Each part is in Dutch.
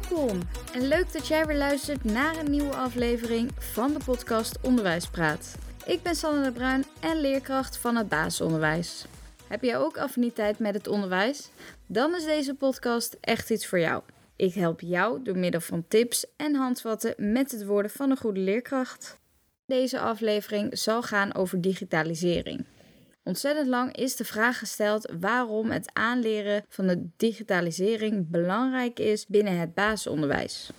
Welkom en leuk dat jij weer luistert naar een nieuwe aflevering van de podcast Onderwijspraat. Ik ben Sanne de Bruin en leerkracht van het basisonderwijs. Heb jij ook affiniteit met het onderwijs? Dan is deze podcast echt iets voor jou. Ik help jou door middel van tips en handvatten met het worden van een goede leerkracht. Deze aflevering zal gaan over digitalisering. Ontzettend lang is de vraag gesteld waarom het aanleren van de digitalisering belangrijk is binnen het basisonderwijs.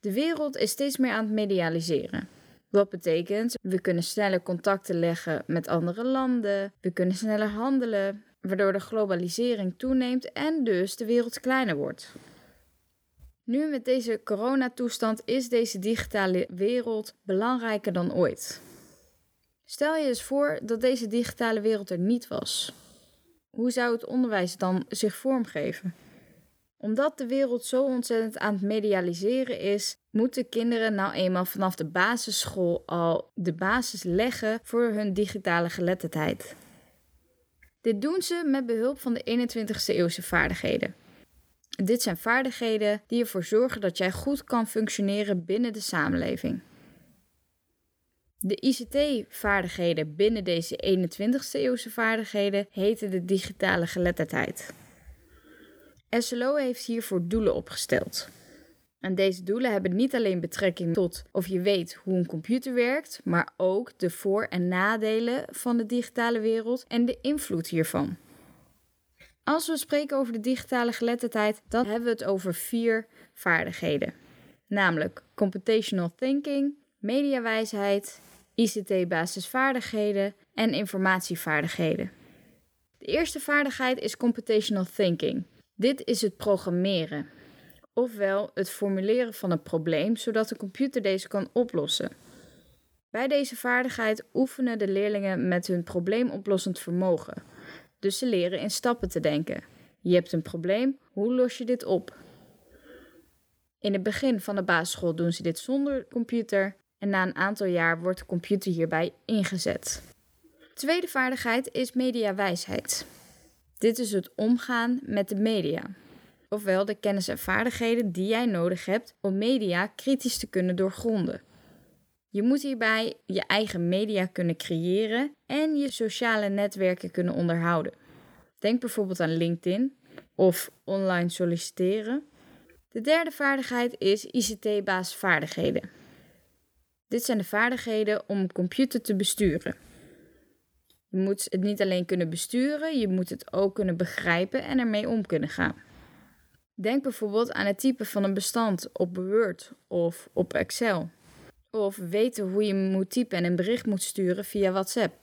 De wereld is steeds meer aan het medialiseren. Wat betekent, we kunnen sneller contacten leggen met andere landen, we kunnen sneller handelen, waardoor de globalisering toeneemt en dus de wereld kleiner wordt. Nu met deze coronatoestand is deze digitale wereld belangrijker dan ooit. Stel je eens voor dat deze digitale wereld er niet was. Hoe zou het onderwijs dan zich vormgeven? Omdat de wereld zo ontzettend aan het medialiseren is, moeten kinderen nou eenmaal vanaf de basisschool al de basis leggen voor hun digitale geletterdheid. Dit doen ze met behulp van de 21ste eeuwse vaardigheden. Dit zijn vaardigheden die ervoor zorgen dat jij goed kan functioneren binnen de samenleving. De ICT-vaardigheden binnen deze 21ste eeuwse vaardigheden heten de digitale geletterdheid. SLO heeft hiervoor doelen opgesteld. En deze doelen hebben niet alleen betrekking tot of je weet hoe een computer werkt, maar ook de voor- en nadelen van de digitale wereld en de invloed hiervan. Als we spreken over de digitale geletterdheid, dan hebben we het over vier vaardigheden. Namelijk computational thinking, mediawijsheid, ICT-basisvaardigheden en informatievaardigheden. De eerste vaardigheid is computational thinking. Dit is het programmeren, ofwel het formuleren van een probleem zodat de computer deze kan oplossen. Bij deze vaardigheid oefenen de leerlingen met hun probleemoplossend vermogen. Dus ze leren in stappen te denken. Je hebt een probleem, hoe los je dit op? In het begin van de basisschool doen ze dit zonder computer en na een aantal jaar wordt de computer hierbij ingezet. Tweede vaardigheid is mediawijsheid. Dit is het omgaan met de media, ofwel de kennis en vaardigheden die jij nodig hebt om media kritisch te kunnen doorgronden. Je moet hierbij je eigen media kunnen creëren en je sociale netwerken kunnen onderhouden. Denk bijvoorbeeld aan LinkedIn of online solliciteren. De derde vaardigheid is ICT-basisvaardigheden. Dit zijn de vaardigheden om een computer te besturen. Je moet het niet alleen kunnen besturen, je moet het ook kunnen begrijpen en ermee om kunnen gaan. Denk bijvoorbeeld aan het typen van een bestand op Word of op Excel. Of weten hoe je moet typen en een bericht moet sturen via WhatsApp.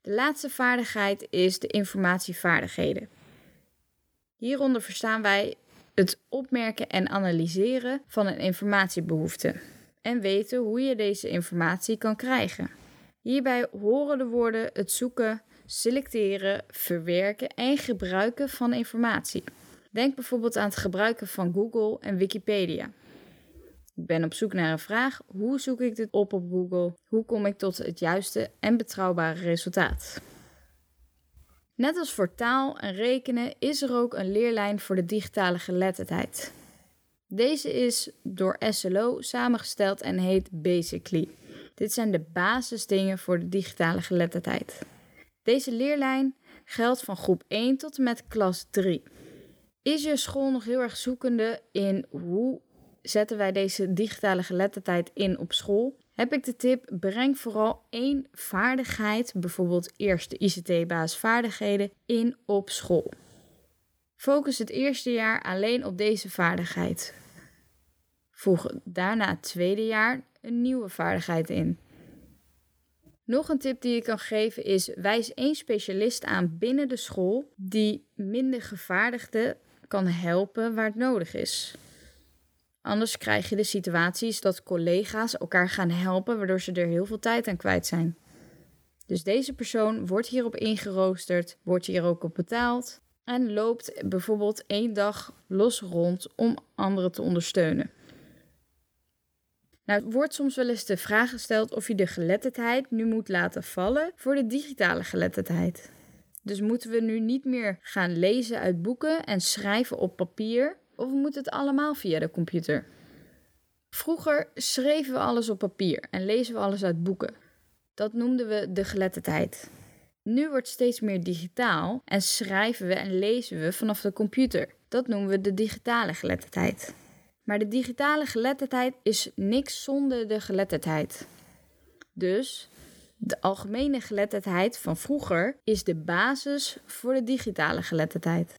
De laatste vaardigheid is de informatievaardigheden. Hieronder verstaan wij het opmerken en analyseren van een informatiebehoefte en weten hoe je deze informatie kan krijgen. Hierbij horen de woorden het zoeken, selecteren, verwerken en gebruiken van informatie. Denk bijvoorbeeld aan het gebruiken van Google en Wikipedia. Ik ben op zoek naar een vraag. Hoe zoek ik dit op op Google? Hoe kom ik tot het juiste en betrouwbare resultaat? Net als voor taal en rekenen is er ook een leerlijn voor de digitale geletterdheid. Deze is door SLO samengesteld en heet Basically. Dit zijn de basisdingen voor de digitale geletterdheid. Deze leerlijn geldt van groep 1 tot en met klas 3. Is je school nog heel erg zoekende in hoe zetten wij deze digitale geletterdheid in op school? Heb ik de tip: breng vooral één vaardigheid, bijvoorbeeld eerste ICT-basisvaardigheden, in op school. Focus het eerste jaar alleen op deze vaardigheid. Voeg daarna het tweede jaar een nieuwe vaardigheid in. Nog een tip die je kan geven is: wijs één specialist aan binnen de school die minder gevaardigden kan helpen waar het nodig is. Anders krijg je de situaties dat collega's elkaar gaan helpen, waardoor ze er heel veel tijd aan kwijt zijn. Dus deze persoon wordt hierop ingeroosterd, wordt hier ook op betaald en loopt bijvoorbeeld één dag los rond om anderen te ondersteunen. Nou, wordt soms wel eens de vraag gesteld of je de geletterdheid nu moet laten vallen voor de digitale geletterdheid. Dus moeten we nu niet meer gaan lezen uit boeken en schrijven op papier, Of moet het allemaal via de computer? Vroeger schreven we alles op papier en lezen we alles uit boeken. Dat noemden we de geletterdheid. Nu wordt steeds meer digitaal en schrijven we en lezen we vanaf de computer. Dat noemen we de digitale geletterdheid. Maar de digitale geletterdheid is niks zonder de geletterdheid. Dus de algemene geletterdheid van vroeger is de basis voor de digitale geletterdheid.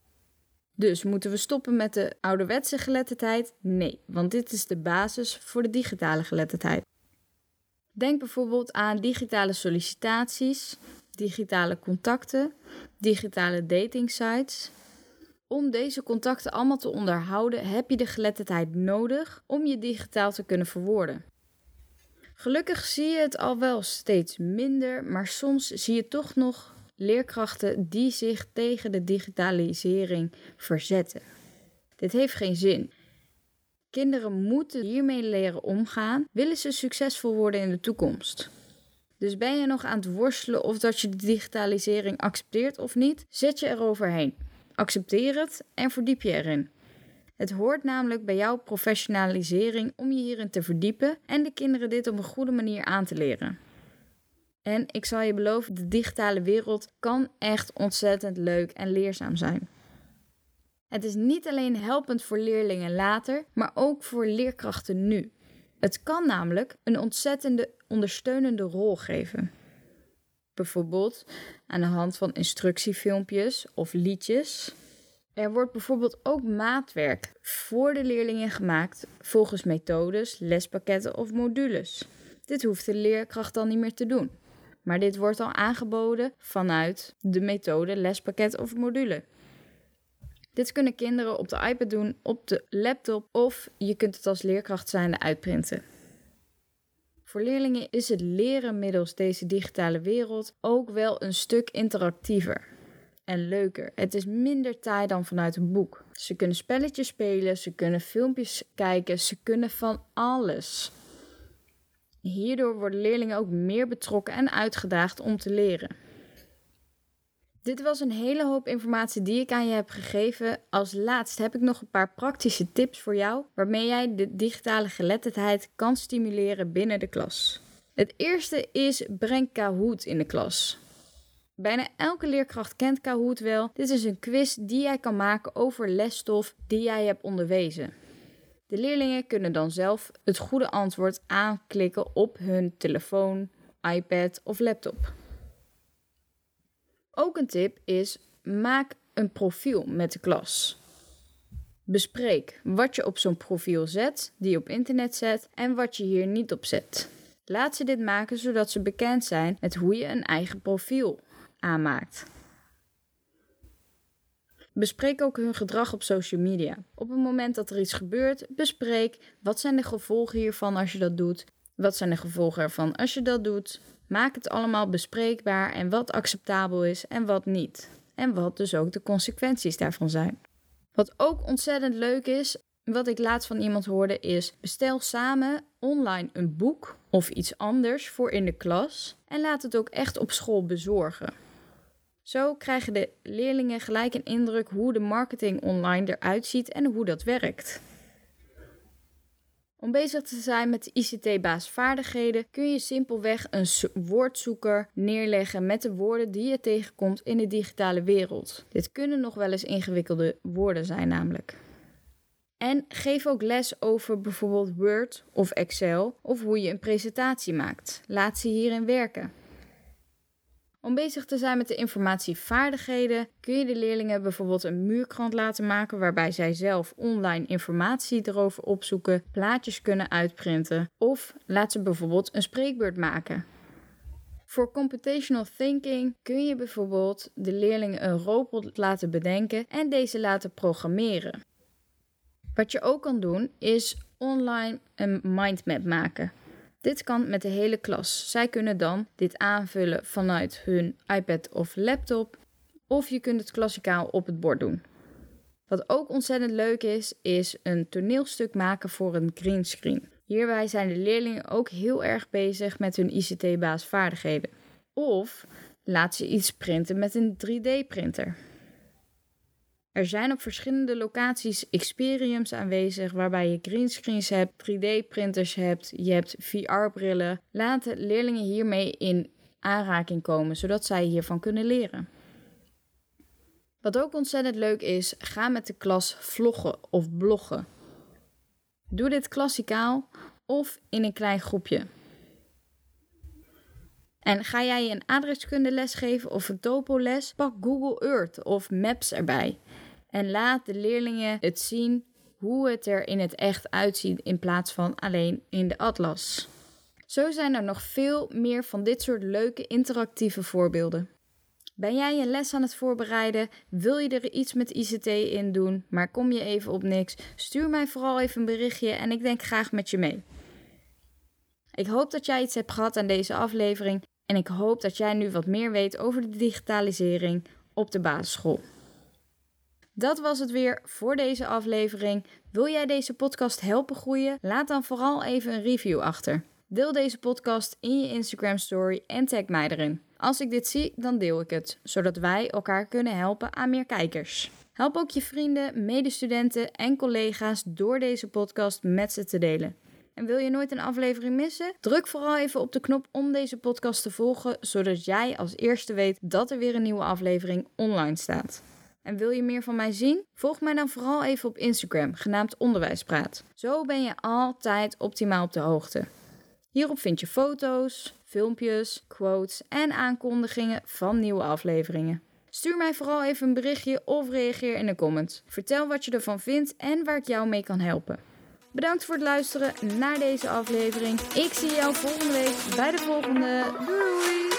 Dus moeten we stoppen met de ouderwetse geletterdheid? Nee, want dit is de basis voor de digitale geletterdheid. Denk bijvoorbeeld aan digitale sollicitaties, digitale contacten, digitale datingsites. Om deze contacten allemaal te onderhouden heb je de geletterdheid nodig om je digitaal te kunnen verwoorden. Gelukkig zie je het al wel steeds minder, maar soms zie je toch nog leerkrachten die zich tegen de digitalisering verzetten. Dit heeft geen zin. Kinderen moeten hiermee leren omgaan, willen ze succesvol worden in de toekomst. Dus ben je nog aan het worstelen of dat je de digitalisering accepteert of niet? Zet je eroverheen. Accepteer het en verdiep je erin. Het hoort namelijk bij jouw professionalisering om je hierin te verdiepen en de kinderen dit op een goede manier aan te leren. En ik zal je beloven, de digitale wereld kan echt ontzettend leuk en leerzaam zijn. Het is niet alleen helpend voor leerlingen later, maar ook voor leerkrachten nu. Het kan namelijk een ontzettende ondersteunende rol geven. Bijvoorbeeld aan de hand van instructiefilmpjes of liedjes. Er wordt bijvoorbeeld ook maatwerk voor de leerlingen gemaakt volgens methodes, lespakketten of modules. Dit hoeft de leerkracht dan niet meer te doen. Maar dit wordt al aangeboden vanuit de methode, lespakket of module. Dit kunnen kinderen op de iPad doen, op de laptop of je kunt het als leerkracht zijnde uitprinten. Voor leerlingen is het leren middels deze digitale wereld ook wel een stuk interactiever en leuker. Het is minder taai dan vanuit een boek. Ze kunnen spelletjes spelen, ze kunnen filmpjes kijken, ze kunnen van alles. Hierdoor worden leerlingen ook meer betrokken en uitgedaagd om te leren. Dit was een hele hoop informatie die ik aan je heb gegeven. Als laatst heb ik nog een paar praktische tips voor jou waarmee jij de digitale geletterdheid kan stimuleren binnen de klas. Het eerste is breng Kahoot in de klas. Bijna elke leerkracht kent Kahoot wel. Dit is een quiz die jij kan maken over lesstof die jij hebt onderwezen. De leerlingen kunnen dan zelf het goede antwoord aanklikken op hun telefoon, iPad of laptop. Ook een tip is: maak een profiel met de klas. Bespreek wat je op zo'n profiel zet, die je op internet zet en wat je hier niet op zet. Laat ze dit maken zodat ze bekend zijn met hoe je een eigen profiel aanmaakt. Bespreek ook hun gedrag op social media. Op het moment dat er iets gebeurt, bespreek wat zijn de gevolgen hiervan als je dat doet. Wat zijn de gevolgen ervan als je dat doet? Maak het allemaal bespreekbaar en wat acceptabel is en wat niet. En wat dus ook de consequenties daarvan zijn. Wat ook ontzettend leuk is, wat ik laatst van iemand hoorde, is bestel samen online een boek of iets anders voor in de klas en laat het ook echt op school bezorgen. Zo krijgen de leerlingen gelijk een indruk hoe de marketing online eruit ziet en hoe dat werkt. Om bezig te zijn met de ICT-baasvaardigheden kun je simpelweg een woordzoeker neerleggen met de woorden die je tegenkomt in de digitale wereld. Dit kunnen nog wel eens ingewikkelde woorden zijn namelijk. En geef ook les over bijvoorbeeld Word of Excel of hoe je een presentatie maakt. Laat ze hierin werken. Om bezig te zijn met de informatievaardigheden kun je de leerlingen bijvoorbeeld een muurkrant laten maken waarbij zij zelf online informatie erover opzoeken, plaatjes kunnen uitprinten of laat ze bijvoorbeeld een spreekbeurt maken. Voor computational thinking kun je bijvoorbeeld de leerlingen een robot laten bedenken en deze laten programmeren. Wat je ook kan doen is online een mindmap maken. Dit kan met de hele klas. Zij kunnen dan dit aanvullen vanuit hun iPad of laptop. Of je kunt het klassikaal op het bord doen. Wat ook ontzettend leuk is, is een toneelstuk maken voor een greenscreen. Hierbij zijn de leerlingen ook heel erg bezig met hun ICT-baasvaardigheden. Of laat ze iets printen met een 3D-printer. Er zijn op verschillende locaties experiums aanwezig waarbij je greenscreens hebt, 3D-printers hebt, je hebt VR-brillen. Laten leerlingen hiermee in aanraking komen, zodat zij hiervan kunnen leren. Wat ook ontzettend leuk is, ga met de klas vloggen of bloggen. Doe dit klassikaal of in een klein groepje. En ga jij een adreskunde les geven of een topoles? Pak Google Earth of Maps erbij. En laat de leerlingen het zien hoe het er in het echt uitziet in plaats van alleen in de atlas. Zo zijn er nog veel meer van dit soort leuke interactieve voorbeelden. Ben jij een les aan het voorbereiden? Wil je er iets met ICT in doen, maar kom je even op niks? Stuur mij vooral even een berichtje en ik denk graag met je mee. Ik hoop dat jij iets hebt gehad aan deze aflevering en ik hoop dat jij nu wat meer weet over de digitalisering op de basisschool. Dat was het weer voor deze aflevering. Wil jij deze podcast helpen groeien? Laat dan vooral even een review achter. Deel deze podcast in je Instagram story en tag mij erin. Als ik dit zie, dan deel ik het, zodat wij elkaar kunnen helpen aan meer kijkers. Help ook je vrienden, medestudenten en collega's door deze podcast met ze te delen. En wil je nooit een aflevering missen? Druk vooral even op de knop om deze podcast te volgen, zodat jij als eerste weet dat er weer een nieuwe aflevering online staat. En wil je meer van mij zien? Volg mij dan vooral even op Instagram, genaamd Onderwijspraat. Zo ben je altijd optimaal op de hoogte. Hierop vind je foto's, filmpjes, quotes en aankondigingen van nieuwe afleveringen. Stuur mij vooral even een berichtje of reageer in de comments. Vertel wat je ervan vindt en waar ik jou mee kan helpen. Bedankt voor het luisteren naar deze aflevering. Ik zie jou volgende week bij de volgende. Doei!